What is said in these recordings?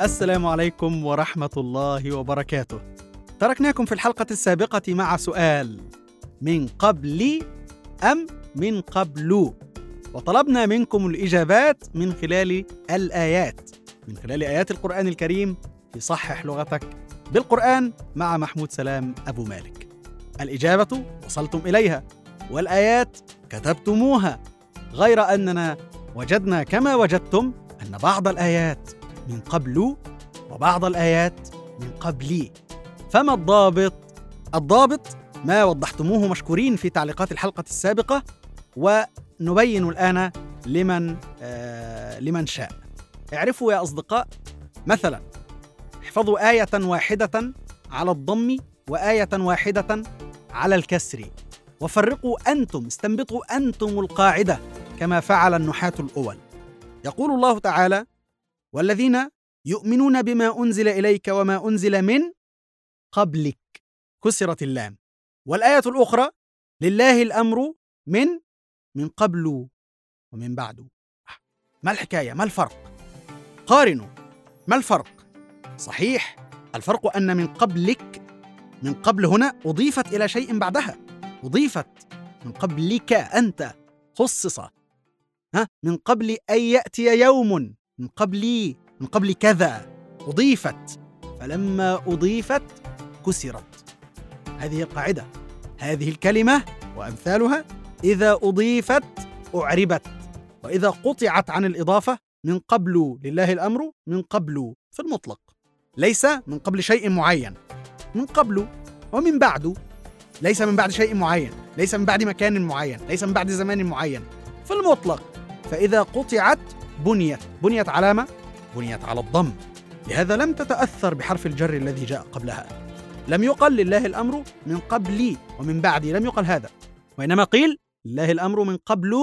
السلام عليكم ورحمة الله وبركاته. تركناكم في الحلقة السابقة مع سؤال: من قبل أم من قبل؟ وطلبنا منكم الإجابات من خلال الآيات، من خلال آيات القرآن الكريم في صحح لغتك بالقرآن مع محمود سلام أبو مالك. الإجابة وصلتم إليها، والآيات كتبتموها، غير أننا وجدنا كما وجدتم أن بعض الآيات من قبل وبعض الآيات من قبلي. فما الضابط؟ الضابط ما وضحتموه مشكورين في تعليقات الحلقة السابقة ونبين الآن لمن آه لمن شاء. اعرفوا يا أصدقاء مثلا احفظوا آية واحدة على الضم وآية واحدة على الكسر. وفرقوا أنتم استنبطوا أنتم القاعدة كما فعل النحاة الأول. يقول الله تعالى والذين يؤمنون بما أنزل إليك وما أنزل من قبلك كسرت اللام. والآية الأخرى لله الأمر من من قبل ومن بعد. ما الحكاية؟ ما الفرق؟ قارنوا. ما الفرق؟ صحيح الفرق أن من قبلك من قبل هنا أضيفت إلى شيء بعدها. أضيفت. من قبلك أنت خصص. ها؟ من قبل أن يأتي يوم. من قبلي من قبل كذا أضيفت فلما أضيفت كسرت. هذه القاعدة هذه الكلمة وأمثالها إذا أضيفت أعربت وإذا قطعت عن الإضافة من قبل لله الأمر من قبل في المطلق. ليس من قبل شيء معين. من قبل ومن بعد. ليس من بعد شيء معين. ليس من بعد مكان معين. ليس من بعد زمان معين. في المطلق. فإذا قطعت بنيت. بنيت علامة بنيت على الضم. لهذا لم تتأثر بحرف الجر الذي جاء قبلها. لم يقل لله الأمر من قبلي ومن بعدي. لم يقل هذا. وإنما قيل لله الأمر من قبل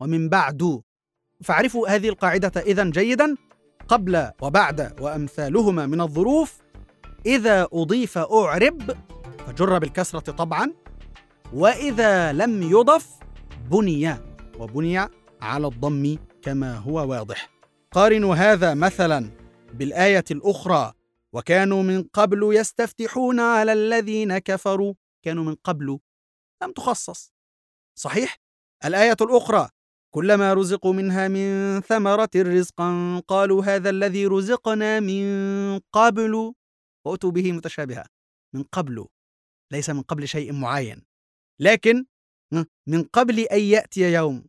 ومن بعد. فاعرفوا هذه القاعدة إذا جيدا. قبل وبعد وأمثالهما من الظروف. إذا أضيف أعرب فجر بالكسرة طبعا. وإذا لم يضف بني. وبني على الضم كما هو واضح. قارنوا هذا مثلا بالآية الأخرى وكانوا من قبل يستفتحون على الذين كفروا. كانوا من قبل لم تخصص. صحيح؟ الآية الأخرى كلما رزقوا منها من ثمرة رزقا قالوا هذا الذي رزقنا من قبل وأتوا به متشابها. من قبل ليس من قبل شيء معين. لكن من قبل أن يأتي يوم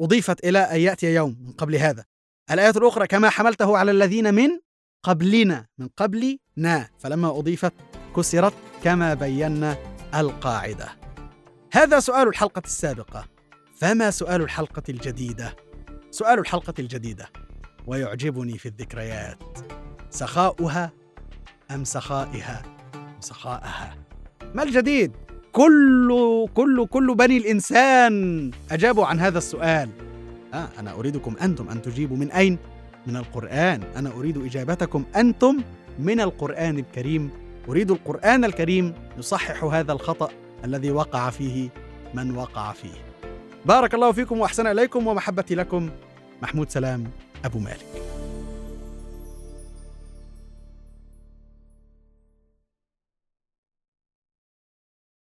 أضيفت إلى أن يأتي يوم من قبل هذا. الآية الأخرى كما حملته على الذين من قبلنا من قبلنا. فلما أضيفت كسرت كما بينا القاعدة. هذا سؤال الحلقة السابقة. فما سؤال الحلقة الجديدة؟ سؤال الحلقة الجديدة. ويعجبني في الذكريات سخاؤها أم سخائها؟ أم سخاءها. ما الجديد؟ كل كل كل بني الإنسان أجابوا عن هذا السؤال. آه أنا أريدكم أنتم أن تجيبوا من أين؟ من القرآن. أنا أريد إجابتكم أنتم من القرآن الكريم. أريد القرآن الكريم يصحح هذا الخطأ الذي وقع فيه من وقع فيه. بارك الله فيكم وأحسن إليكم ومحبتي لكم. محمود سلام أبو مالك.